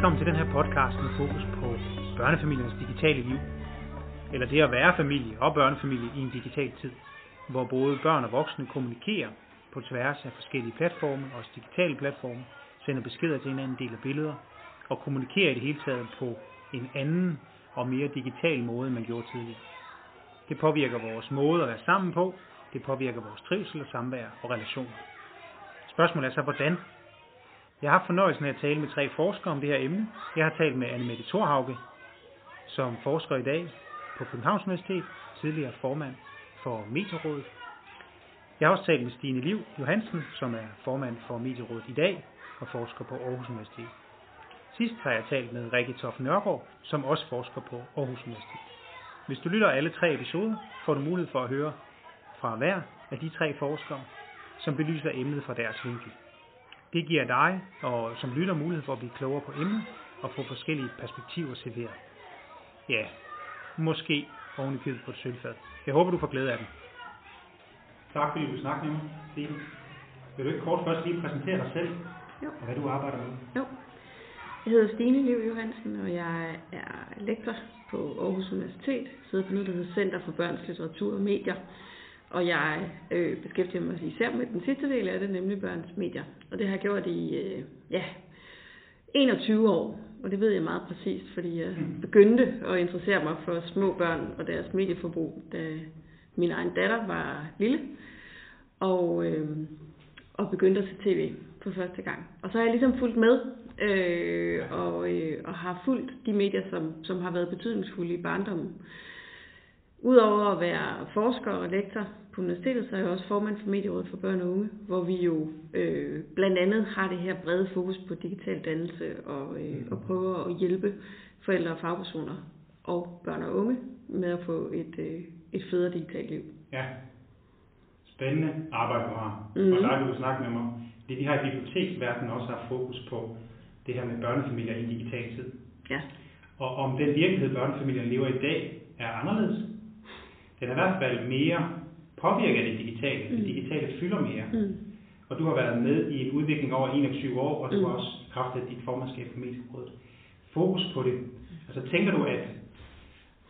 Velkommen til den her podcast med fokus på børnefamiliernes digitale liv. Eller det at være familie og børnefamilie i en digital tid, hvor både børn og voksne kommunikerer på tværs af forskellige platforme, også digitale platforme, sender beskeder til hinanden, deler billeder og kommunikerer i det hele taget på en anden og mere digital måde, end man gjorde tidligere. Det påvirker vores måde at være sammen på, det påvirker vores trivsel og samvær og relationer. Spørgsmålet er så, hvordan jeg har haft fornøjelsen af at tale med tre forskere om det her emne. Jeg har talt med Annemette Thorhauge, som forsker i dag på Københavns Universitet, tidligere formand for Medierådet. Jeg har også talt med Stine Liv Johansen, som er formand for Medierådet i dag og forsker på Aarhus Universitet. Sidst har jeg talt med Rikke Toff Nørgaard, som også forsker på Aarhus Universitet. Hvis du lytter alle tre episoder, får du mulighed for at høre fra hver af de tre forskere, som belyser emnet fra deres vinkel. Det giver dig og som lytter mulighed for at blive klogere på emnet og få forskellige perspektiver serveret. Ja, måske oven i købet på et sølvfad. Jeg håber, du får glæde af den. Tak fordi du snakker med mig, Stine. Vil du ikke kort først lige præsentere dig selv Jo. og hvad du arbejder med? Jo. Jeg hedder Stine Liv Johansen, og jeg er lektor på Aarhus Universitet. Sidder på noget, der hedder Center for Børns Litteratur og Medier. Og jeg øh, beskæftiger mig især med den sidste del af det, nemlig børns medier. Og det har jeg gjort i øh, ja, 21 år. Og det ved jeg meget præcist, fordi jeg begyndte at interessere mig for små børn og deres medieforbrug, da min egen datter var lille. Og, øh, og begyndte at se tv for første gang. Og så har jeg ligesom fulgt med, øh, og, øh, og har fulgt de medier, som, som har været betydningsfulde i barndommen. Udover at være forsker og lektor på universitetet, så er jeg også formand for Medierådet for Børn og Unge, hvor vi jo øh, blandt andet har det her brede fokus på digital dannelse og, øh, og prøver at hjælpe forældre og fagpersoner og børn og unge med at få et, øh, et federe digitalt liv. Ja. Spændende arbejde, du har. Mhm. Og vil du snakke med mig. Det vi har i biblioteksverdenen også har fokus på det her med børnefamilier i en digital tid. Ja. Og om den virkelighed, børnefamilier lever i dag, er anderledes. Den er i hvert fald mere påvirket af det digitale. Det Mm. digitale fylder mere. Mm. Og du har været med i en udvikling over 21 år, og du Mm. har også haft dit formandskab for Medierådet. Fokus på det. Altså tænker du, at,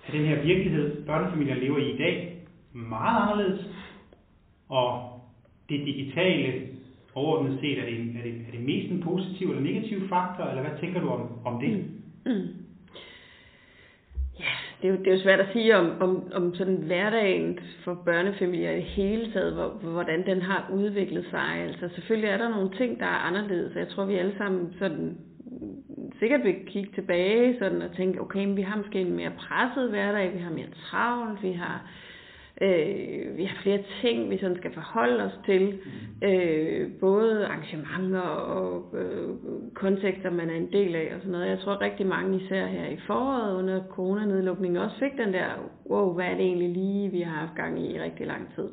at den her virkelighed, børnefamilier lever i i dag, meget anderledes, og det digitale overordnet set, er det, er det, er det mest en positiv eller negativ faktor, eller hvad tænker du om, om det? Mm. Mm. Det er, jo, det er jo svært at sige om, om, om sådan hverdagen for børnefamilier i hele taget, hvor, hvordan den har udviklet sig. Altså selvfølgelig er der nogle ting, der er anderledes, jeg tror, vi alle sammen sådan sikkert vil kigge tilbage sådan og tænke, okay, men vi har måske en mere presset hverdag, vi har mere travlt, vi har Øh, vi har flere ting, vi sådan skal forholde os til. Øh, både arrangementer og øh, kontekster, man er en del af og sådan noget. Jeg tror rigtig mange, især her i foråret under coronanedlukningen, også fik den der, wow, hvad er det egentlig lige, vi har haft gang i i rigtig lang tid.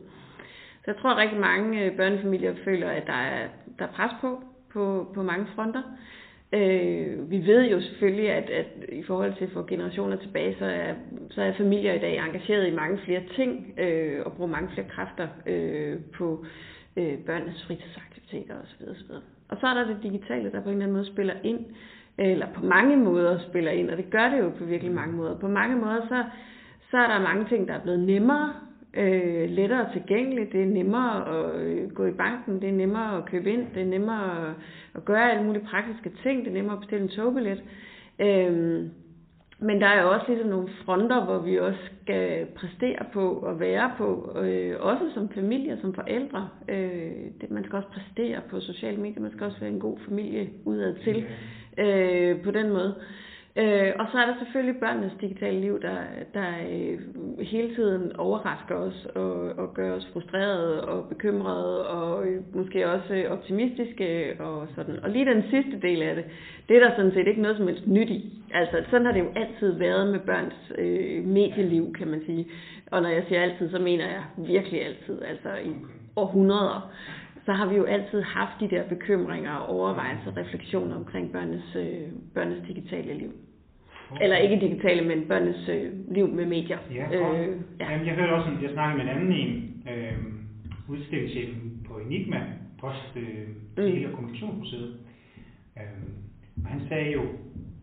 Så jeg tror, at rigtig mange øh, børnefamilier føler, at der er, der er pres på, på, på mange fronter. Øh, Øh, vi ved jo selvfølgelig, at, at i forhold til for generationer tilbage, så er, så er familier i dag engageret i mange flere ting øh, og bruger mange flere kræfter øh, på øh, børnenes fritidsaktiviteter osv. osv. Og så er der det digitale, der på en eller anden måde spiller ind, eller på mange måder spiller ind, og det gør det jo på virkelig mange måder. På mange måder, så, så er der mange ting, der er blevet nemmere, øh, lettere tilgængeligt. Det er nemmere at øh, gå i banken, det er nemmere at købe ind, det er nemmere at, at gøre alle mulige praktiske ting, det er nemmere at bestille en togbillet. Øhm, men der er jo også ligesom nogle fronter, hvor vi også skal præstere på og være på, øh, også som familie, som forældre. Øh, det, man skal også præstere på sociale medier, man skal også være en god familie udad til øh, på den måde. Øh, Øh, og så er der selvfølgelig børnenes digitale liv, der, der øh, hele tiden overrasker os og, og gør os frustrerede og bekymrede og øh, måske også øh, optimistiske og sådan. Og lige den sidste del af det, det er der sådan set ikke noget som helst nyt i. Altså sådan har det jo altid været med børns øh, medieliv, kan man sige. Og når jeg siger altid, så mener jeg virkelig altid, altså i århundreder så har vi jo altid haft de der bekymringer og overvejelser og refleksioner omkring børnenes, øh, børnenes digitale liv. Eller ikke digitale, men børnenes øh, liv med medier. Ja, godt. øh, ja. Jamen, jeg hørte også, jeg snakkede med en anden en, øh, udstillingschefen på Enigma, Post, øh, Mm. Tele- og Kommunikationsmuseet. Øh, og han sagde jo,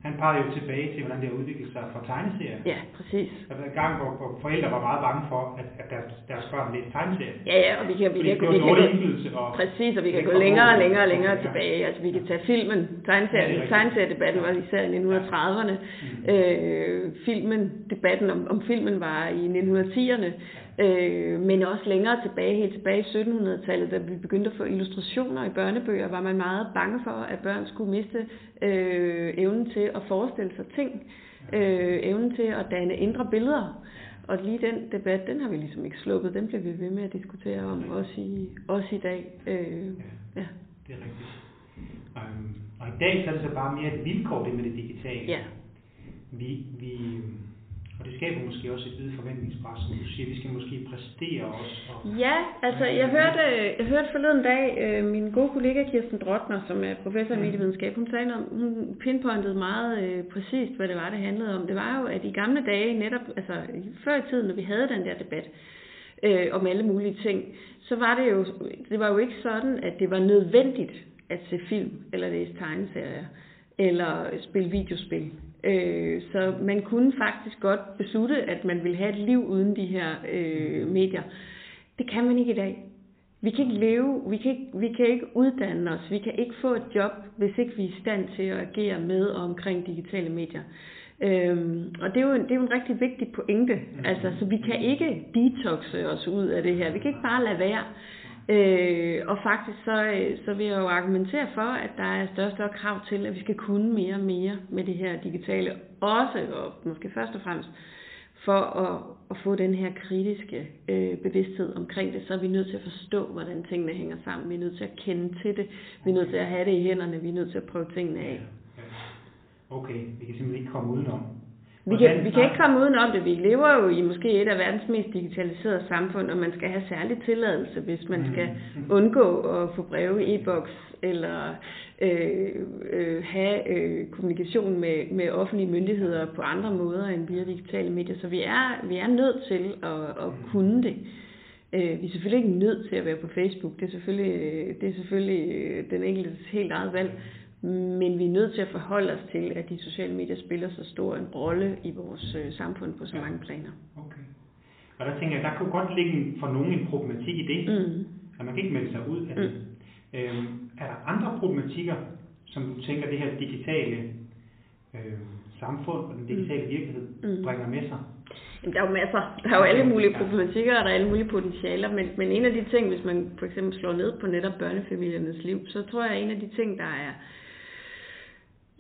han peger jo tilbage til, hvordan det har udviklet sig fra tegneserier. Ja, præcis. Der var en gang, hvor, hvor forældre var meget bange for, at, at deres børn læste tegneserier. Ja, ja, og vi kan, vi kan, vi kan, gå- indflydelse. Og, Præcis, og vi kan gå længere og længere og længere Ja. tilbage. Altså, vi kan tage filmen. Ja, er Tegneserien, rigtigt. tegneseriedebatten var især i 1930'erne. Mm. Øh, filmen, debatten om, om filmen var i 1910'erne. Øh, men også længere tilbage, helt tilbage i 1700-tallet, da vi begyndte at få illustrationer i børnebøger, var man meget bange for, at børn skulle miste øh, evnen til at forestille sig ting, øh, evnen til at danne indre billeder. Og lige den debat, den har vi ligesom ikke sluppet, den bliver vi ved med at diskutere om, også i, også i dag. Øh, ja. Det er rigtigt. Um, og i dag så er det så bare mere et vilkår, det med det digitale. ja. Vi, vi, og det skaber måske også et vidt forventningspres, som du siger, vi skal måske præstere også. Og, Ja, altså jeg hørte, jeg hørte forleden dag øh, min gode kollega Kirsten Drottner, som er professor i medievidenskab, hun sagde noget, hun pinpointede meget øh, præcist, hvad det var, det handlede om. Det var jo, at i gamle dage, netop altså før i tiden, når vi havde den der debat øh, om alle mulige ting, så var det jo, det var jo ikke sådan, at det var nødvendigt at se film eller læse tegneserier eller spille videospil. Øh, så man kunne faktisk godt beslutte, at man ville have et liv uden de her øh, medier. Det kan man ikke i dag. Vi kan ikke leve, vi kan ikke, vi kan ikke uddanne os, vi kan ikke få et job, hvis ikke vi er i stand til at agere med og omkring digitale medier. Øhm, og det er, jo en, det er jo en rigtig vigtig pointe. Altså, så vi kan ikke detoxe os ud af det her. Vi kan ikke bare lade være. Øh, og faktisk så, øh, så vil jeg jo argumentere for, at der er større og større krav til, at vi skal kunne mere og mere med det her digitale. Også, og måske først og fremmest, for at, at få den her kritiske øh, bevidsthed omkring det, så er vi nødt til at forstå, hvordan tingene hænger sammen. Vi er nødt til at kende til det. Vi er nødt til at have det i hænderne. Vi er nødt til at prøve tingene af. Okay, vi kan simpelthen ikke komme udenom. Vi kan, vi kan ikke komme udenom det. Vi lever jo i måske et af verdens mest digitaliserede samfund, og man skal have særlig tilladelse, hvis man skal undgå at få breve i e-boks, eller øh, øh, have øh, kommunikation med, med offentlige myndigheder på andre måder end via digitale medier. Så vi er, vi er nødt til at, at kunne det. Øh, vi er selvfølgelig ikke nødt til at være på Facebook. Det er selvfølgelig, det er selvfølgelig øh, den enkeltes helt eget valg. Men vi er nødt til at forholde os til, at de sociale medier spiller så stor en rolle i vores øh, samfund på så mange planer. Okay. Og der tænker jeg, der kunne godt ligge for nogen en problematik i det, Mm. at man kan ikke melde sig ud af det. Øhm, er der andre problematikker, som du tænker, det her digitale øh, samfund og den digitale virkelighed Mm. bringer med sig? Jamen, der er jo masser. Der er jo alle mulige Ja. problematikker, og der er alle mulige potentialer. Men, men en af de ting, hvis man for eksempel slår ned på netop børnefamiliernes liv, så tror jeg, at en af de ting, der er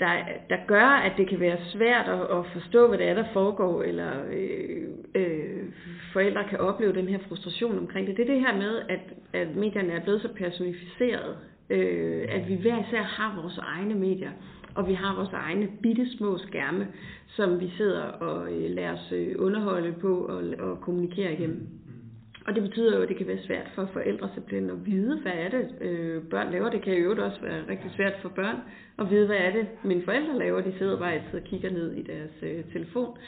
der, der gør, at det kan være svært at, at forstå, hvad det er, der foregår, eller øh, øh, forældre kan opleve den her frustration omkring det. Det er det her med, at, at medierne er blevet så personificeret, øh, at vi hver især har vores egne medier, og vi har vores egne bitte små skærme, som vi sidder og øh, lader os øh, underholde på og, og kommunikere igennem. Og det betyder jo, at det kan være svært for forældre simpelthen at vide, hvad er det, øh, børn laver. Det kan jo øvrigt også være rigtig svært for børn at vide, hvad er det, mine forældre laver. De sidder bare altid og kigger ned i deres øh, telefon.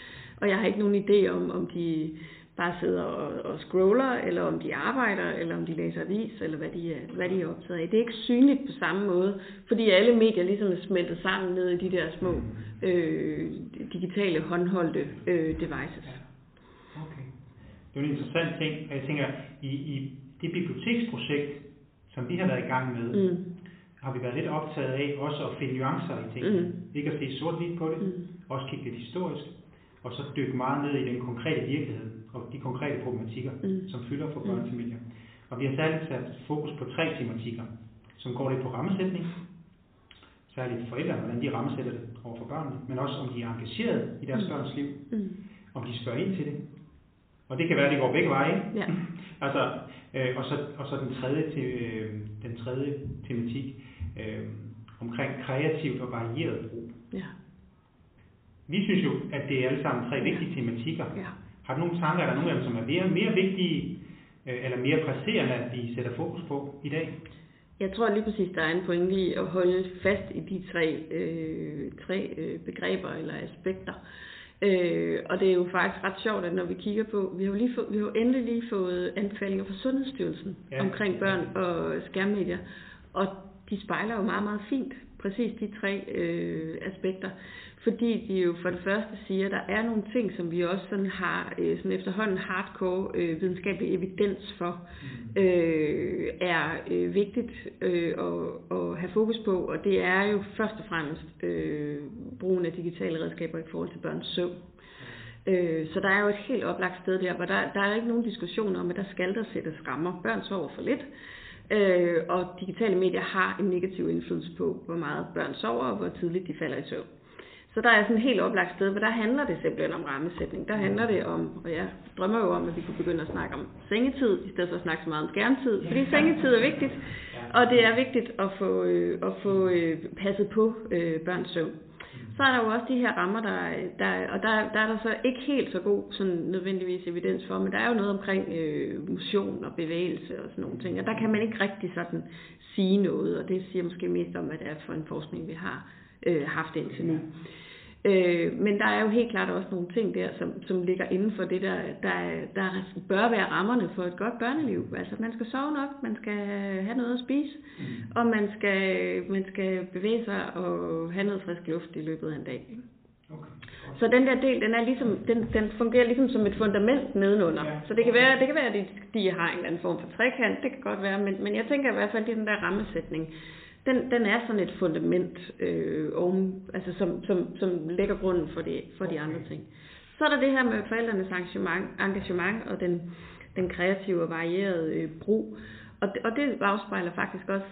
Og jeg har ikke nogen idé om, om de bare sidder og, og scroller, eller om de arbejder, eller om de læser avis, eller hvad de, er, hvad de er optaget af. Det er ikke synligt på samme måde, fordi alle medier ligesom er smeltet sammen ned i de der små øh, digitale håndholdte øh, devices. Det er en interessant ting, og jeg tænker, i, i det biblioteksprojekt, som vi har været i gang med, Mm. har vi været lidt optaget af også at finde nuancer i tingene. Mm. Ikke at se sort-hvidt på det, Mm. også kigge lidt historisk, og så dykke meget ned i den konkrete virkelighed og de konkrete problematikker, Mm. som fylder for børnefamilier. Og vi har særligt sat fokus på tre tematikker, som går lidt på rammesætning, særligt forældrene, hvordan de rammesætter det over for børnene, men også om de er engageret i deres Mm. børns liv, Mm. om de spørger ind til det. Og det kan være, at det går begge veje. Ja. altså, øh, og, så, og så den tredje, te, øh, den tredje tematik øh, omkring kreativt og varieret brug. Ja. Vi synes jo, at det er alle sammen tre vigtige tematikker. Ja. Har du nogle tanker, er der nogle af dem, som er mere, mere vigtige, øh, eller mere presserende, at vi sætter fokus på i dag? Jeg tror lige præcis, der er en pointe i at holde fast i de tre, øh, tre øh, begreber eller aspekter. Øh, og det er jo faktisk ret sjovt, at når vi kigger på, vi har jo, lige få, vi har jo endelig lige fået anbefalinger fra Sundhedsstyrelsen ja. omkring børn og skærmmedier. Og de spejler jo meget, meget fint præcis de tre øh, aspekter. Fordi de jo for det første siger, at der er nogle ting, som vi også sådan har øh, sådan efterhånden hardcore øh, videnskabelig evidens for, mm. øh, er øh, vigtigt øh, at, at have fokus på. Og det er jo først og fremmest øh, brugen af digitale redskaber i forhold til børns søvn. Øh, så der er jo et helt oplagt sted der, hvor der, der er ikke nogen diskussion om, at der skal der sættes rammer. Børn sover for lidt, øh, og digitale medier har en negativ indflydelse på, hvor meget børn sover og hvor tidligt de falder i søvn. Så der er sådan et helt oplagt sted, hvor der handler det simpelthen om rammesætning. Der handler det om, og jeg drømmer jo om, at vi kunne begynde at snakke om sengetid, i stedet for at snakke så meget om skærmtid, fordi sengetid er vigtigt, og det er vigtigt at få, øh, at få øh, passet på øh, børns søvn. Så er der jo også de her rammer, der, der og der, der er der så ikke helt så god sådan nødvendigvis evidens for, men der er jo noget omkring øh, motion og bevægelse og sådan nogle ting, og der kan man ikke rigtig sådan sige noget, og det siger måske mest om, hvad det er for en forskning, vi har øh, haft indtil nu. Øh, men der er jo helt klart også nogle ting der, som, som ligger inden for det, der, der, der bør være rammerne for et godt børneliv. Altså man skal sove nok, man skal have noget at spise, mm. og man skal, man skal bevæge sig og have noget frisk luft i løbet af en dag. Okay. Så den der del, den, er ligesom, den, den fungerer ligesom som et fundament nedenunder. Ja. Så det kan være, det kan være at de, de har en eller anden form for trekant, det kan godt være, men, men jeg tænker i hvert fald, det er den der rammesætning den, den er sådan et fundament, øh, oven, altså som, som, som lægger grunden for de, for de andre ting. Så er der det her med forældrenes engagement, engagement og den, den kreative og varierede øh, brug. Og det, og det afspejler faktisk også,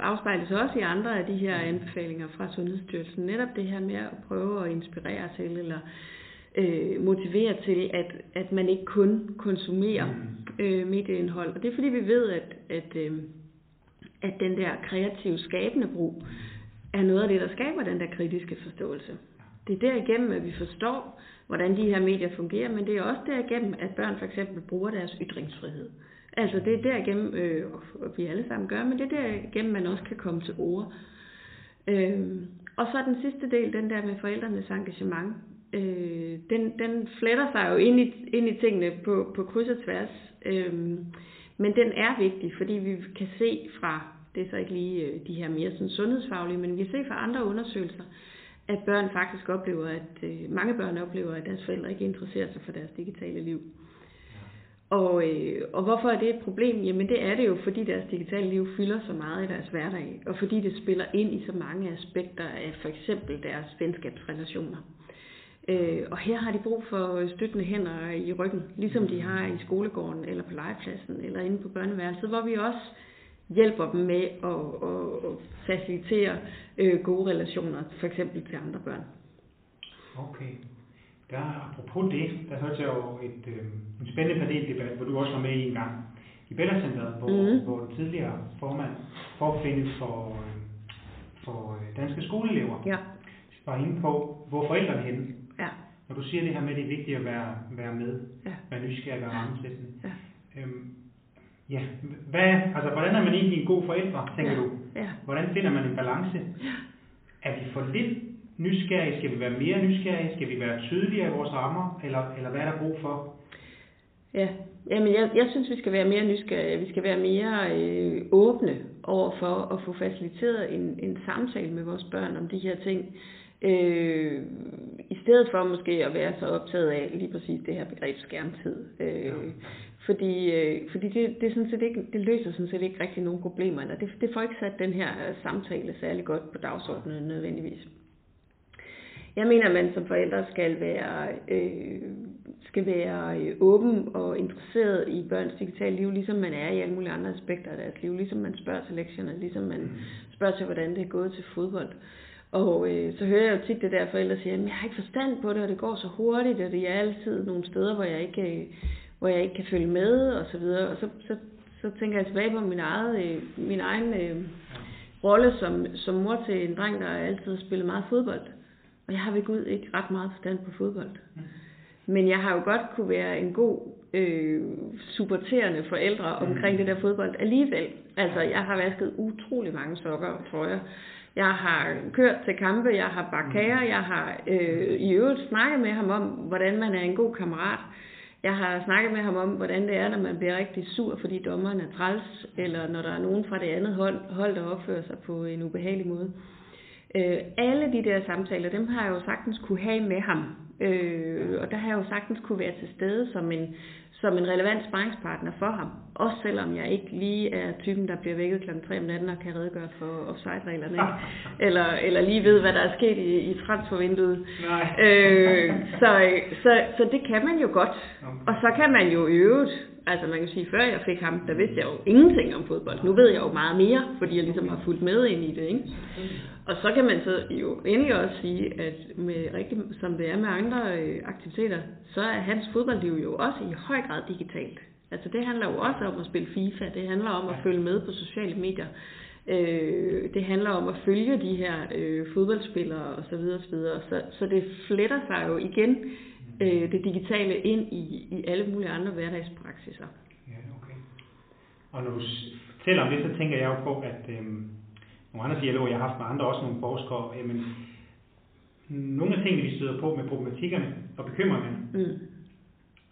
afspejles også i andre af de her anbefalinger fra Sundhedsstyrelsen. Netop det her med at prøve at inspirere til, eller øh, motivere til, at, at man ikke kun konsumerer mm. øh, medieindhold. Og det er fordi vi ved, at, at øh, at den der kreative, skabende brug er noget af det, der skaber den der kritiske forståelse. Det er derigennem, at vi forstår, hvordan de her medier fungerer, men det er også derigennem, at børn for eksempel bruger deres ytringsfrihed. Altså det er derigennem, øh, og vi alle sammen gør, men det er derigennem, man også kan komme til ord. Øh, og så den sidste del, den der med forældrenes engagement, øh, den, den fletter sig jo ind i, ind i tingene på, på kryds og tværs. Øh, men den er vigtig, fordi vi kan se fra, det er så ikke lige øh, de her mere sådan sundhedsfaglige, men vi kan se fra andre undersøgelser, at børn faktisk oplever, at øh, mange børn oplever, at deres forældre ikke interesserer sig for deres digitale liv. Og, øh, og hvorfor er det et problem? Jamen det er det jo, fordi deres digitale liv fylder så meget i deres hverdag, og fordi det spiller ind i så mange aspekter af for eksempel deres venskabsrelationer. Øh, og her har de brug for støttende hænder i ryggen, ligesom de har i skolegården, eller på legepladsen, eller inde på børneværelset, hvor vi også hjælper dem med at, at, at facilitere øh, gode relationer, for eksempel til andre børn. Okay. Der, apropos det, der hørte jeg jo et, øh, en spændende paneldebat, hvor du også var med i en gang i Bella Centeret, hvor, mm. hvor den tidligere formand forfindes for, øh, for øh, danske skoleelever ja. var inde på, hvor forældrene henne. Når du siger det her med, at det er vigtigt at være, være med, ja. være nysgerrig og rammesættende. Ja. Øhm, ja, hvad, altså, hvordan er man egentlig en god forældre, tænker ja. du? Ja. Hvordan finder man en balance? Ja. Er vi for lidt nysgerrige? Skal vi være mere nysgerrige? Skal vi være tydeligere i vores rammer? Eller, eller hvad er der brug for? Ja, Jamen, jeg, jeg synes, vi skal være mere nysgerrige. Vi skal være mere øh, åbne over for at få faciliteret en, en samtale med vores børn om de her ting. Øh, I stedet for måske at være så optaget af lige præcis det her begreb skærmtid. Øh, ja. Fordi, øh, fordi det, det, sådan set ikke, det løser sådan set ikke rigtig nogen problemer, eller det, det får ikke sat den her samtale særlig godt på dagsordenen nødvendigvis. Jeg mener, at man som forældre skal være, øh, skal være øh, åben og interesseret i børns digitale liv, ligesom man er i alle mulige andre aspekter af deres liv. Ligesom man spørger til lektierne, ligesom man mm. spørger til, hvordan det er gået til fodbold. Og øh, så hører jeg jo tit det der, forældre siger, at jeg har ikke forstand på det, og det går så hurtigt, og det er altid nogle steder, hvor jeg ikke, øh, hvor jeg ikke kan følge med, og så videre. Og så, så, så tænker jeg tilbage på min, eget, øh, min egen øh, rolle som, som mor til en dreng, der altid har spillet meget fodbold. Og jeg har ved Gud ikke ret meget forstand på fodbold. Men jeg har jo godt kunne være en god øh, supporterende forældre omkring mm. det der fodbold alligevel. Altså, jeg har vasket utrolig mange sokker og trøjer jeg har kørt til kampe, jeg har bagt kager, jeg har øh, i øvrigt snakket med ham om, hvordan man er en god kammerat. Jeg har snakket med ham om, hvordan det er, når man bliver rigtig sur, fordi dommeren er træls, eller når der er nogen fra det andet hold, hold der opfører sig på en ubehagelig måde. Øh, alle de der samtaler, dem har jeg jo sagtens kunne have med ham. Øh, og der har jeg jo sagtens kunne være til stede som en, som en relevant sparringspartner for ham. Også selvom jeg ikke lige er typen, der bliver vækket kl. 3 om natten og kan redegøre for offside-reglerne. eller, eller lige ved, hvad der er sket i, i transfervinduet. Øh, så, så, så det kan man jo godt. Og så kan man jo øve Altså man kan sige, før jeg fik ham, der vidste jeg jo ingenting om fodbold. Nu ved jeg jo meget mere, fordi jeg ligesom har fulgt med ind i det. Ikke? Og så kan man så jo endelig også sige, at med rigtig, som det er med andre øh, aktiviteter, så er hans fodboldliv jo også i høj grad digitalt. Altså det handler jo også om at spille FIFA, det handler om at følge med på sociale medier. Øh, det handler om at følge de her øh, fodboldspillere osv. Så, videre, Så, så det fletter sig jo igen øh, det digitale ind i, i alle mulige andre hverdagspraksiser. Ja, okay. Og når du fortæller om det, så tænker jeg jo på, at øh, nogle andre dialoger, jeg har haft med andre, også nogle forskere, jamen, nogle af tingene, vi støder på med problematikkerne og bekymringerne, mm.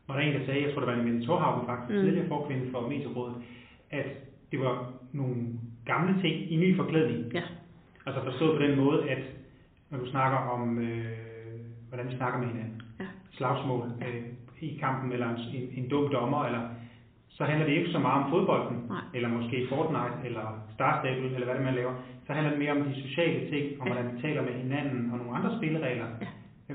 var der en, der sagde, jeg tror, det var en Mette Thorhaugen faktisk, mm. tidligere forkvinde for Medierådet, at det var nogle gamle ting i ny forklædning. Ja. Altså forstået på den måde, at når du snakker om, øh, hvordan vi snakker med hinanden, slagsmål øh, i kampen, eller en, en, en dum dommer, eller så handler det ikke så meget om fodbolden, Nej. eller måske Fortnite, eller Star Stable, eller hvad det man laver. Så handler det mere om de sociale ting, om hvordan vi taler med hinanden, og nogle andre spilleregler. Ja.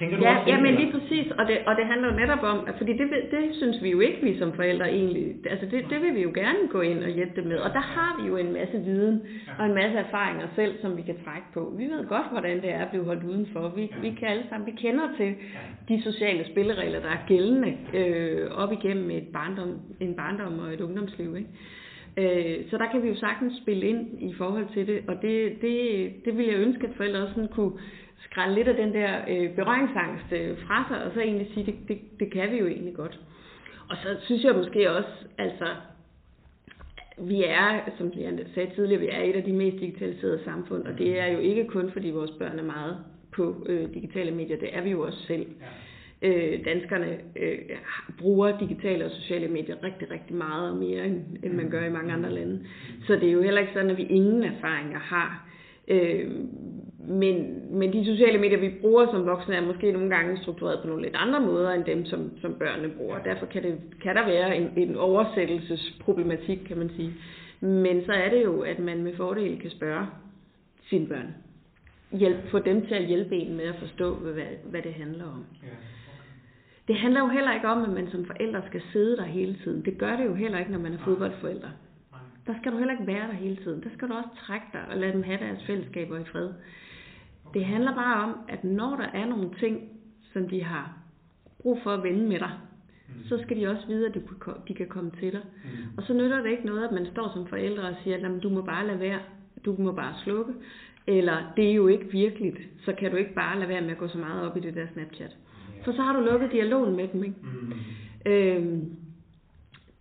Tænker du ja, også ja, men lige præcis, og det, og det handler jo netop om, fordi det, det synes vi jo ikke, vi som forældre egentlig, altså det, det vil vi jo gerne gå ind og hjælpe dem med, og der har vi jo en masse viden og en masse erfaringer selv, som vi kan trække på. Vi ved godt, hvordan det er at blive holdt udenfor. Vi, vi kan alle sammen, vi kender til de sociale spilleregler, der er gældende øh, op igennem et barndom, en barndom og et ungdomsliv. Ikke? Øh, så der kan vi jo sagtens spille ind i forhold til det, og det, det, det vil jeg ønske, at forældre også sådan kunne skrælle lidt af den der øh, berøringsangst øh, fra sig, og så egentlig sige, det, det, det kan vi jo egentlig godt. Og så synes jeg måske også, altså, vi er, som jeg sagde tidligere, vi er et af de mest digitaliserede samfund, og det er jo ikke kun, fordi vores børn er meget på øh, digitale medier, det er vi jo også selv. Ja. Øh, danskerne øh, bruger digitale og sociale medier rigtig, rigtig meget og mere, end, end man gør i mange andre lande. Så det er jo heller ikke sådan, at vi ingen erfaringer har. Øh, men, men de sociale medier, vi bruger som voksne, er måske nogle gange struktureret på nogle lidt andre måder, end dem, som, som børnene bruger. Derfor kan, det, kan der være en, en oversættelsesproblematik, kan man sige. Men så er det jo, at man med fordel kan spørge sine børn. Hjælp, få dem til at hjælpe en med at forstå, hvad, hvad det handler om. Det handler jo heller ikke om, at man som forældre skal sidde der hele tiden. Det gør det jo heller ikke, når man er fodboldforældre. Der skal du heller ikke være der hele tiden. Der skal du også trække dig og lade dem have deres fællesskaber i fred. Det handler bare om, at når der er nogle ting, som de har brug for at vende med dig, mm. så skal de også vide, at de kan komme til dig. Mm. Og så nytter det ikke noget, at man står som forældre og siger, at du må bare lade være, du må bare slukke, eller det er jo ikke virkeligt, så kan du ikke bare lade være med at gå så meget op i det der Snapchat. For så har du lukket dialogen med dem. Ikke? Mm. Øhm,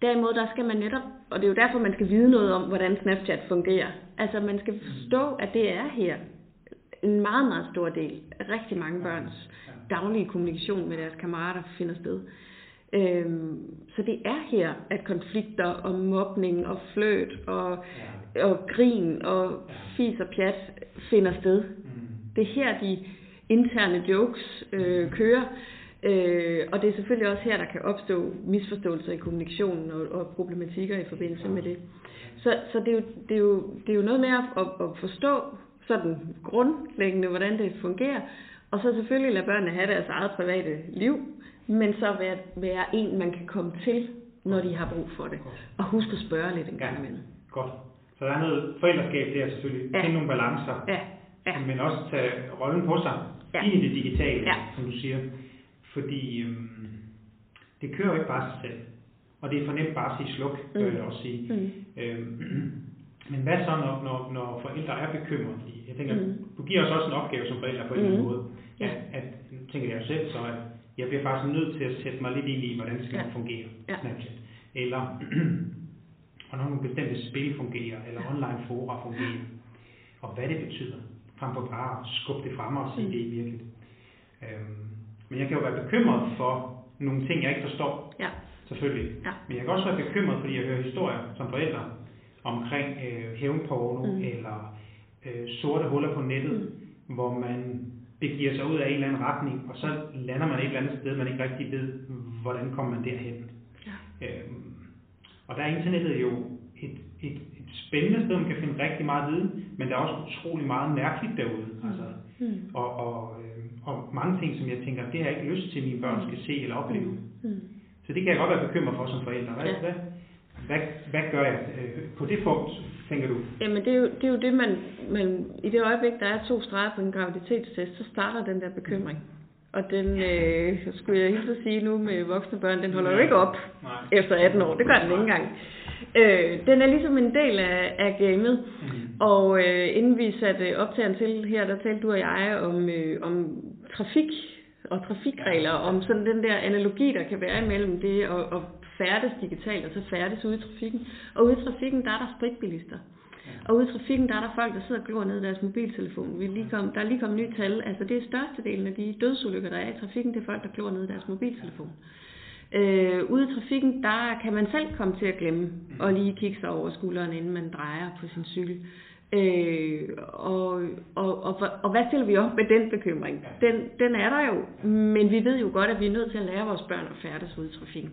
derimod, der skal man netop, og det er jo derfor, man skal vide noget om, hvordan Snapchat fungerer. Altså, man skal forstå, at det er her en meget, meget stor del af rigtig mange børns daglige kommunikation med deres kammerater finder sted. Øhm, så det er her, at konflikter og mobning og fløt og, og grin og fis og pjat finder sted. Mm. Det er her, de interne jokes øh, kører. Øh, og det er selvfølgelig også her, der kan opstå misforståelser i kommunikationen og, og problematikker i forbindelse med det. Så, så det, er jo, det, er jo, det er jo noget med at, at forstå sådan grundlæggende, hvordan det fungerer. Og så selvfølgelig lade børnene have deres eget private liv, men så være, være en, man kan komme til, når de har brug for det. Og husk at spørge lidt en gang ja. imellem. Godt. Så der er noget forældreskab der selvfølgelig. Ja. Finde nogle balancer. Ja. Ja. Men også tage rollen på sig ja. i det digitale, ja. som du siger. Fordi øhm, det kører jo ikke bare sig selv. Og det er for nemt bare at sige sluk, mm. jeg også sige. Mm. Øhm, men hvad så, når, når, når forældre er bekymrede? Jeg tænker, mm. du giver os også en opgave som forældre på en eller anden mm. måde. At, at, tænker jeg selv, så at jeg bliver faktisk nødt til at sætte mig lidt ind i, hvordan det skal ja. fungere, ja. Snapchat. Eller hvordan nogle bestemte spil fungerer, eller online fora fungerer, og hvad det betyder, frem for bare at skubbe det frem og sige, mm. det er virkelig. Øhm, men jeg kan jo være bekymret for, nogle ting, jeg ikke forstår. Ja. Selvfølgelig. Ja. Men jeg kan også være bekymret, fordi jeg hører historier som forældre omkring øh, hævnporno mm. eller øh, sorte huller på nettet, mm. hvor man begiver sig ud af en eller anden retning, og så lander man et eller andet sted, man ikke rigtig ved, hvordan kommer man derhen. Ja. Øhm, og der er internettet jo et, et, et spændende sted, man kan finde rigtig meget viden, men der er også utrolig meget mærkeligt derude. Mm. Altså, mm. og, og, øh, og mange ting, som jeg tænker, det har jeg ikke lyst til, at mine børn skal se eller opleve. Mm. Mm. Så det kan jeg godt være bekymret for som forældre. Hvad, ja. hvad, hvad, hvad gør jeg øh, på det punkt, tænker du? Jamen det er jo det, er jo det man, man, i det øjeblik, der er to streger på en graviditetstest, så starter den der bekymring. Og den, øh, skulle jeg helt sige nu med voksne børn, den holder jo ikke op Nej. efter 18 år. Det gør den ikke engang. Øh, den er ligesom en del af, af gamet. Mm. Og øh, inden vi satte optageren til her, der talte du og jeg om, øh, om trafik og trafikregler, om sådan den der analogi, der kan være imellem det at, at færdes digitalt, og så færdes ude i trafikken. Og ude i trafikken, der er der spritbilister. Og ude i trafikken, der er der folk, der sidder og glor ned i deres mobiltelefon. Vi lige kom, der er lige kommet nye tal. Altså det er størstedelen af de dødsulykker, der er i trafikken, det er folk, der glor ned i deres mobiltelefon. Øh, ude i trafikken, der kan man selv komme til at glemme og lige kigge sig over skulderen, inden man drejer på sin cykel. Øh, og, og, og, og hvad stiller vi op med den bekymring? Den, den er der jo, men vi ved jo godt, at vi er nødt til at lære vores børn at færdes ude i trafikken.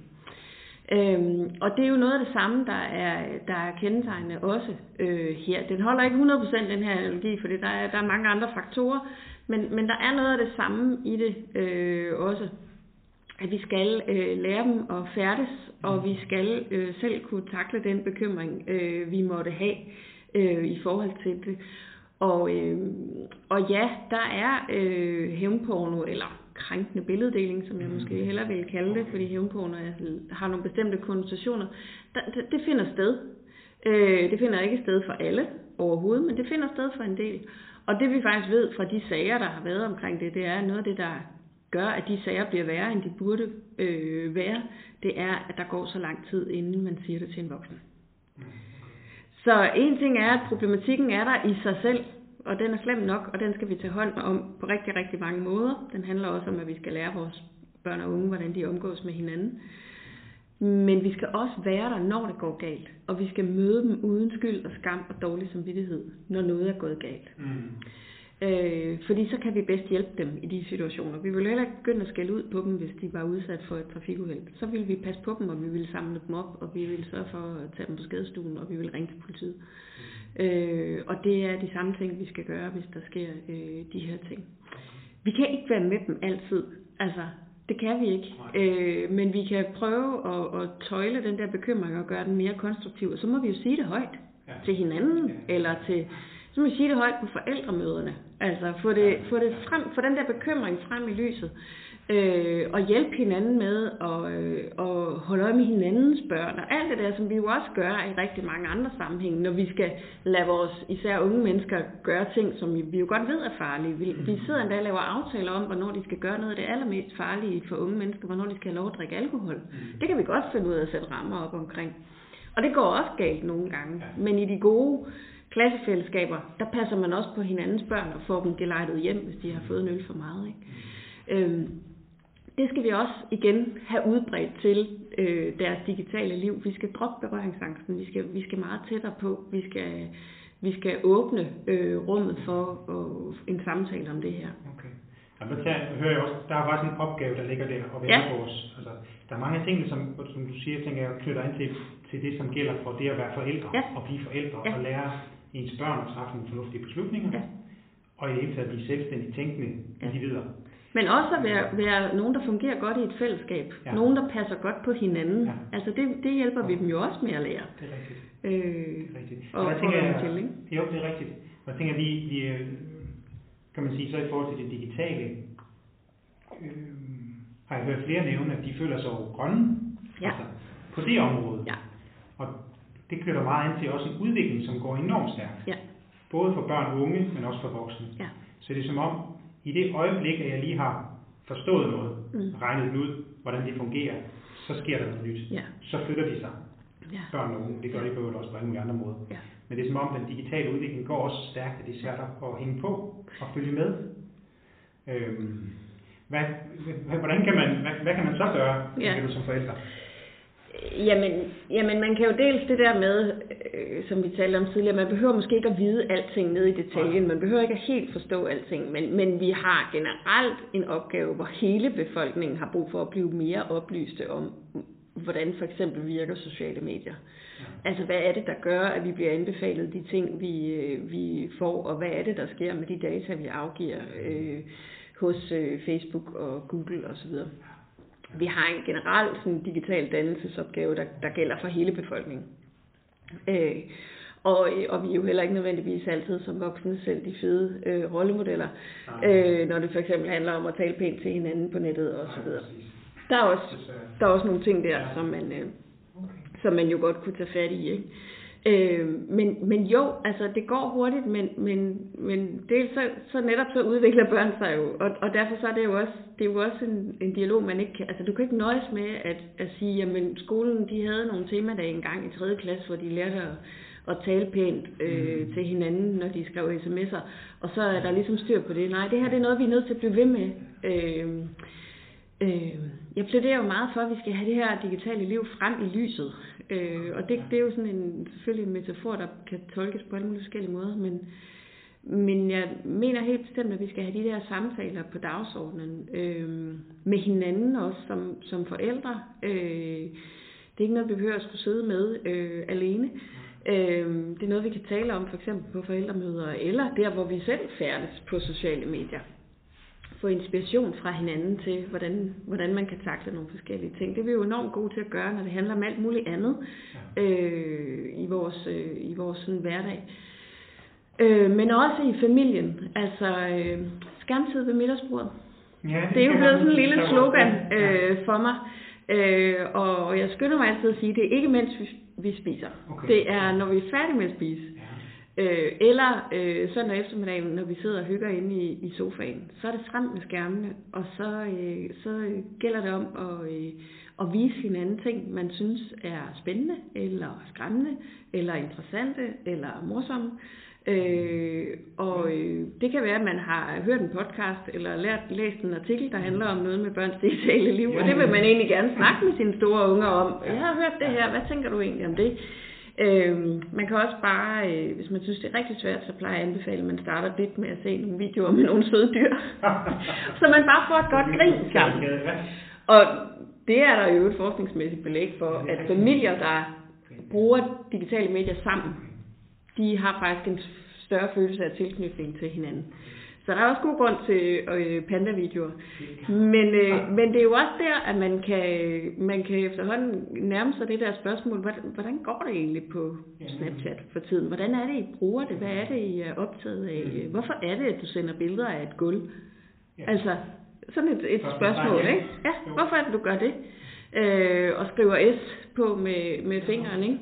Øhm, og det er jo noget af det samme, der er, der er kendetegnende også øh, her. Den holder ikke 100% den her analogi, for der er, der er mange andre faktorer, men, men der er noget af det samme i det øh, også. At vi skal øh, lære dem at færdes, og vi skal øh, selv kunne takle den bekymring, øh, vi måtte have øh, i forhold til det. Og, øh, og ja, der er øh, hævnporno, eller krænkende billeddeling, som jeg måske mm. hellere vil kalde det, fordi hævnporno har nogle bestemte konnotationer, det, det finder sted. Øh, det finder ikke sted for alle overhovedet, men det finder sted for en del. Og det vi faktisk ved fra de sager, der har været omkring det, det er noget af det, der gør, at de sager bliver værre, end de burde øh, være, det er, at der går så lang tid, inden man siger det til en voksen. Mm. Så en ting er, at problematikken er der i sig selv, og den er slem nok, og den skal vi tage hånd om på rigtig, rigtig mange måder. Den handler også om, at vi skal lære vores børn og unge, hvordan de omgås med hinanden. Men vi skal også være der, når det går galt. Og vi skal møde dem uden skyld og skam og dårlig samvittighed, når noget er gået galt. Mm. Øh, fordi så kan vi bedst hjælpe dem i de situationer. Vi vil heller ikke begynde at skælde ud på dem, hvis de var udsat for et trafikuheld. Så vil vi passe på dem, og vi vil samle dem op, og vi vil sørge for at tage dem på skadestuen, og vi vil ringe til politiet. Øh, og det er de samme ting, vi skal gøre, hvis der sker øh, de her ting. Vi kan ikke være med dem altid. Altså, det kan vi ikke. Øh, men vi kan prøve at, at tøjle den der bekymring og gøre den mere konstruktiv. Og så må vi jo sige det højt ja. til hinanden, ja. eller til så må vi sige det højt på forældremøderne. Altså få det, få det frem, få den der bekymring frem i lyset. Øh, og hjælpe hinanden med at, øh, at holde øje med hinandens børn. Og alt det der, som vi jo også gør i rigtig mange andre sammenhænge, når vi skal lade vores især unge mennesker gøre ting, som vi jo godt ved er farlige. Vi, vi sidder endda og laver aftaler om, hvornår de skal gøre noget af det allermest farlige for unge mennesker, hvornår de skal have lov at drikke alkohol. Mm. Det kan vi godt finde ud af at sætte rammer op omkring. Og det går også galt nogle gange. Men i de gode klassefællesskaber, der passer man også på hinandens børn og får dem gelejtet hjem, hvis de har fået en øl for meget. Ikke? Øhm, det skal vi også igen have udbredt til øh, deres digitale liv. Vi skal droppe berøringsangsten, vi skal, vi skal meget tættere på, vi skal, vi skal åbne øh, rummet for øh, en samtale om det her. Okay. Jamen, der hører jeg også, der er faktisk en opgave, der ligger der, og være ja. vores. Altså, der er mange ting, som, som du siger, tænker jeg, knytter ind til, til det, som gælder for det at være forældre, ja. og blive forældre, ja. og lære ens børn at træffe nogle fornuftige beslutninger, ja. og i det hele taget blive selvstændigt tænkende ja. individer. Men også at være, være nogen, der fungerer godt i et fællesskab. Ja. Nogen, der passer godt på hinanden. Ja. Altså det, det hjælper ja. vi dem jo også med at lære. Det er rigtigt. Øh, det er rigtigt. Og, og tænker, jeg, til, ikke? Jo, det er rigtigt. Og jeg tænker, vi, vi øh, kan man sige, så i forhold til det digitale, øh, har jeg hørt flere nævne, at de føler sig grønne ja. altså, på det område. Ja. Og det knytter meget an til også en udvikling, som går enormt stærkt. Ja. Både for børn og unge, men også for voksne. Ja. Så det er som om, i det øjeblik, at jeg lige har forstået noget, mm. regnet det ud, hvordan det fungerer, så sker der noget nyt. Ja. Så flytter de sig. Ja. Børn og unge, det gør de på også på alle mulige andre måder. Ja. Men det er som om, den digitale udvikling går også stærkt, at det er svært at hænge på og følge med. Øhm, hvad, hvordan kan man, hvad, hvad kan man så gøre, ja. du som forældre? Jamen, jamen, man kan jo dels det der med, øh, som vi talte om tidligere, man behøver måske ikke at vide alting ned i detaljen, man behøver ikke at helt forstå alting, men, men vi har generelt en opgave, hvor hele befolkningen har brug for at blive mere oplyste om, hvordan for eksempel virker sociale medier. Ja. Altså, hvad er det, der gør, at vi bliver anbefalet de ting, vi, øh, vi får, og hvad er det, der sker med de data, vi afgiver øh, hos øh, Facebook og Google osv. Vi har en generel sådan, digital dannelsesopgave, der, der gælder for hele befolkningen. Øh, og, og vi er jo heller ikke nødvendigvis altid som voksne selv de fede øh, rollemodeller, øh, når det for eksempel handler om at tale pænt til hinanden på nettet og så videre. Der er også, der er også nogle ting der, som man, øh, som man jo godt kunne tage fat i. Ikke? Øh, men, men jo, altså det går hurtigt, men, men, men dels så, så netop så udvikler børn sig jo, og, og derfor så er det jo også, det er jo også en, en dialog, man ikke kan, altså du kan ikke nøjes med at, at sige, jamen skolen de havde nogle temadage engang i 3. klasse, hvor de lærte at, at tale pænt øh, mm. til hinanden, når de skrev sms'er, og så er der ligesom styr på det. Nej, det her det er noget, vi er nødt til at blive ved med. Øh, øh, jeg plæderer jo meget for, at vi skal have det her digitale liv frem i lyset. Øh, og det, det er jo sådan en, selvfølgelig en metafor, der kan tolkes på alle mulige forskellige måder, men, men jeg mener helt bestemt, at vi skal have de der samtaler på dagsordenen øh, med hinanden også som, som forældre. Øh, det er ikke noget, vi behøver at skulle sidde med øh, alene. Øh, det er noget, vi kan tale om for eksempel på forældremøder, eller der, hvor vi selv færdes på sociale medier få inspiration fra hinanden til, hvordan, hvordan man kan takle nogle forskellige ting. Det er vi jo enormt gode til at gøre, når det handler om alt muligt andet øh, i vores, øh, i vores sådan, hverdag. Øh, men også i familien. Altså, øh, skærmtid ved middagsbordet. Ja, det, det er jo blevet sådan en lille slogan øh, for mig. Øh, og jeg skynder mig altid at sige, at det er ikke mens vi, vi spiser. Okay. Det er, når vi er færdige med at spise. Øh, eller øh, søndag eftermiddag, når vi sidder og hygger inde i, i sofaen, så er det frem med skærmene, og så, øh, så gælder det om at, øh, at vise hinanden ting, man synes er spændende, eller skræmmende, eller interessante, eller morsomme. Øh, og øh, det kan være, at man har hørt en podcast, eller lært, læst en artikel, der handler om noget med børns digitale liv, og det vil man egentlig gerne snakke med sine store unger om. Jeg har hørt det her, hvad tænker du egentlig om det? Øhm, man kan også bare, øh, hvis man synes, det er rigtig svært, så plejer jeg at anbefale, at man starter lidt med at se nogle videoer med nogle søde dyr. så man bare får et godt grin sammen. Og det er der jo et forskningsmæssigt belæg for, at familier, der bruger digitale medier sammen, de har faktisk en større følelse af tilknytning til hinanden. Så der er også god grund til øh, panda-videoer. Men, øh, men det er jo også der, at man kan, man kan efterhånden nærme sig det der spørgsmål, hvordan, hvordan går det egentlig på Snapchat for tiden? Hvordan er det, I bruger det? Hvad er det, I er optaget af? Hvorfor er det, at du sender billeder af et gulv? Altså, sådan et, et spørgsmål, ikke? Ja, hvorfor er det, du gør det? Øh, og skriver S på med, med fingeren, ikke?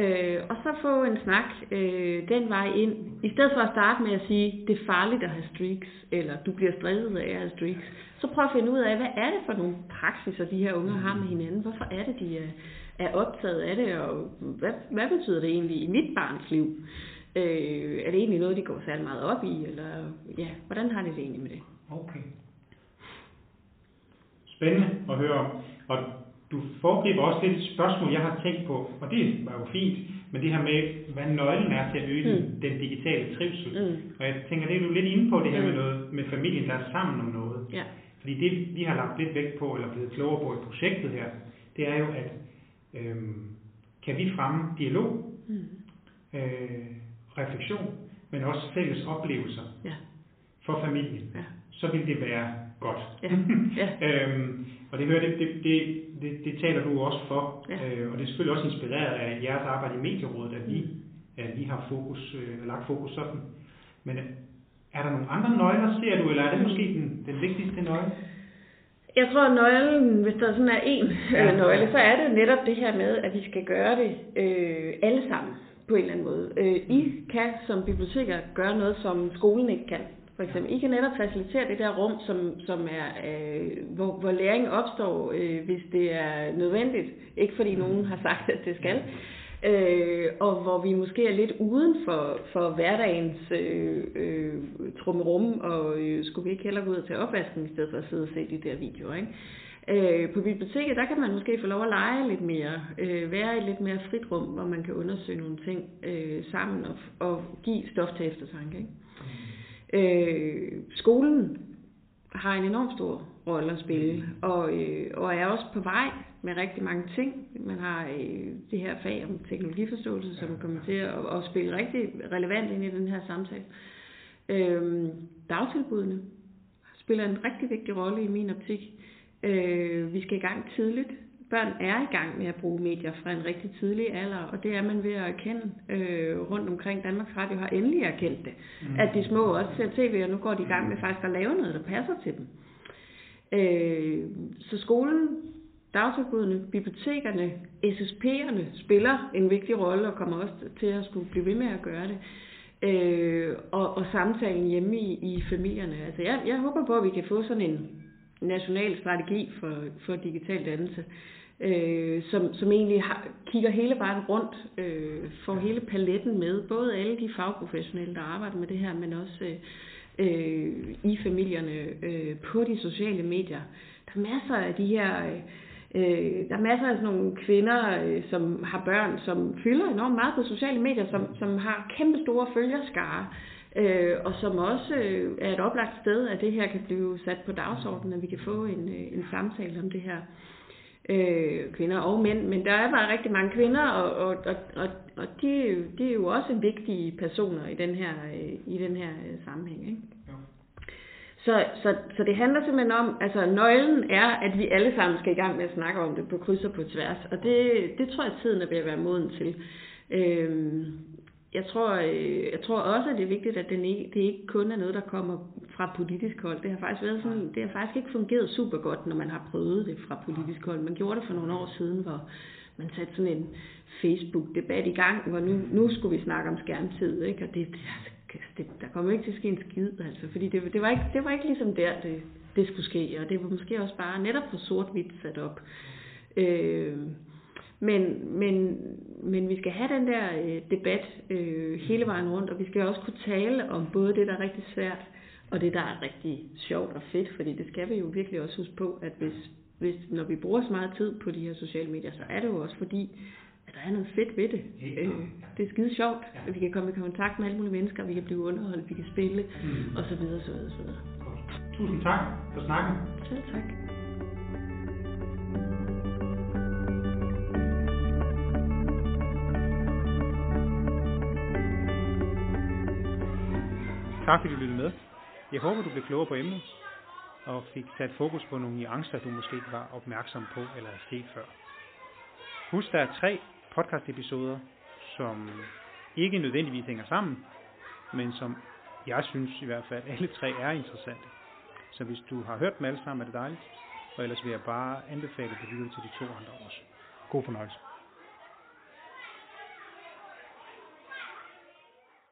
Øh, og så få en snak øh, den vej ind, i stedet for at starte med at sige, det er farligt at have streaks, eller du bliver stresset af at have streaks. Så prøv at finde ud af, hvad er det for nogle praksiser, de her unge har med hinanden? Hvorfor er det, de er, er optaget af det, og hvad, hvad betyder det egentlig i mit barns liv? Øh, er det egentlig noget, de går særlig meget op i, eller ja, hvordan har de det egentlig med det? Okay. Spændende at høre om. Og du foregriber også lidt spørgsmål, jeg har tænkt på, og det var jo fint, men det her med, hvad nøglen er til at øge mm. den digitale trivsel. Mm. Og jeg tænker, det er du lidt inde på, det her mm. med, noget, med familien, der er sammen om noget. Ja. Fordi det, vi har lagt lidt vægt på, eller blevet klogere på i projektet her, det er jo, at øhm, kan vi fremme dialog, mm. øh, refleksion, men også fælles oplevelser ja. for familien, ja. så vil det være godt. Ja. Ja. øhm, og det hører det, det, det, det, det taler du også for, ja. øh, og det er selvfølgelig også inspireret af jeres arbejde i Medierådet, at vi, mm. at vi har fokus, øh, lagt fokus sådan. Men øh, er der nogle andre nøgler, ser du, eller er det måske den, den vigtigste nøgle? Jeg tror, at nøglen, hvis der sådan er en ja. nøgle, så er det netop det her med, at vi skal gøre det øh, alle sammen på en eller anden måde. Øh, I kan som biblioteker gøre noget, som skolen ikke kan. For eksempel, I kan netop facilitere det der rum, som, som er, øh, hvor, hvor læring opstår, øh, hvis det er nødvendigt. Ikke fordi nogen har sagt, at det skal. øh, og hvor vi måske er lidt uden for, for hverdagens øh, øh, trummerum, og øh, skulle vi ikke heller gå ud og tage opvasken, i stedet for at sidde og se de der videoer, ikke? Øh, på biblioteket, der kan man måske få lov at lege lidt mere, øh, være i lidt mere frit rum, hvor man kan undersøge nogle ting øh, sammen og, og give stof til eftertanke. Ikke? Øh, skolen har en enorm stor rolle at spille, og, øh, og er også på vej med rigtig mange ting. Man har øh, det her fag om teknologiforståelse, som kommer til at, at spille rigtig relevant ind i den her samtale. Øh, dagtilbudene spiller en rigtig vigtig rolle i min optik. Øh, vi skal i gang tidligt. Børn er i gang med at bruge medier fra en rigtig tidlig alder, og det er man ved at erkende øh, rundt omkring. Danmarks Radio har endelig erkendt det, mm. at de små også ser tv, og nu går de i gang med faktisk at lave noget, der passer til dem. Øh, så skolen, dagtilbudene, bibliotekerne, SSP'erne spiller en vigtig rolle og kommer også til at skulle blive ved med at gøre det. Øh, og, og samtalen hjemme i, i familierne. Altså jeg, jeg håber på, at vi kan få sådan en national strategi for, for digital dannelse, øh, som, som egentlig har, kigger hele vejen rundt, øh, får hele paletten med, både alle de fagprofessionelle, der arbejder med det her, men også øh, i familierne, øh, på de sociale medier. Der er masser af de her... Øh, der er masser af sådan nogle kvinder, øh, som har børn, som fylder enormt meget på sociale medier, som, som har kæmpe store følgerskare, øh, og som også øh, er et oplagt sted, at det her kan blive sat på dagsordenen, at vi kan få en, øh, en samtale om det her. Øh, kvinder og mænd, men der er bare rigtig mange kvinder, og, og, og, og, og de, de er jo også vigtige personer i den her, øh, i den her øh, sammenhæng. Ikke? Så, så, så det handler simpelthen om, altså nøglen er, at vi alle sammen skal i gang med at snakke om det på kryds og på tværs, og det, det tror jeg tiden er ved at være moden til. Øhm, jeg tror, øh, jeg tror også, at det er vigtigt, at den ikke, det ikke kun er noget, der kommer fra politisk hold. Det har faktisk været sådan, det har faktisk ikke fungeret super godt, når man har prøvet det fra politisk hold. Man gjorde det for nogle år siden, hvor man satte sådan en Facebook-debat i gang, hvor nu, nu skulle vi snakke om skærmtid, ikke? og det, det, det, der kommer ikke til at ske en skid, altså, fordi det, det, var ikke, det var ikke ligesom der, det, det skulle ske, og det var måske også bare netop for sort-hvidt sat op. Øh, men, men, men vi skal have den der øh, debat øh, hele vejen rundt, og vi skal også kunne tale om både det, der er rigtig svært, og det, der er rigtig sjovt og fedt, fordi det skal vi jo virkelig også huske på, at hvis, hvis når vi bruger så meget tid på de her sociale medier, så er det jo også fordi, at der er noget fedt ved det. Øh, det er skide sjovt, at vi kan komme i kontakt med alle mulige mennesker, vi kan blive underholdt, vi kan spille, mm. og så videre, så videre, så videre. Tusind tak for snakken. Selv tak. Tak fordi du lyttede med. Jeg håber, du blev klogere på emnet, og fik sat fokus på nogle nuancer, du måske ikke var opmærksom på eller havde set før. Husk, der er tre podcast-episoder, som ikke nødvendigvis hænger sammen, men som jeg synes i hvert fald alle tre er interessante. Så hvis du har hørt dem alle sammen, er det dejligt. Og ellers vil jeg bare anbefale, at du lytter til de to andre også. God fornøjelse.